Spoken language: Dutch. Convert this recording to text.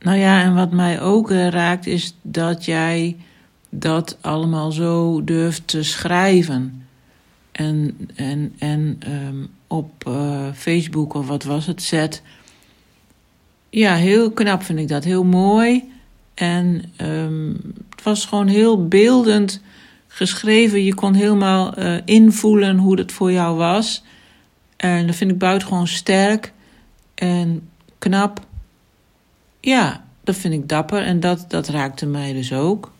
Nou ja, en wat mij ook eh, raakt is dat jij dat allemaal zo durft te schrijven. En, en, en um, op uh, Facebook of wat was het, zet. Ja, heel knap vind ik dat. Heel mooi. En um, het was gewoon heel beeldend geschreven. Je kon helemaal uh, invoelen hoe dat voor jou was. En dat vind ik buitengewoon sterk en knap. Ja, dat vind ik dapper en dat, dat raakte mij dus ook.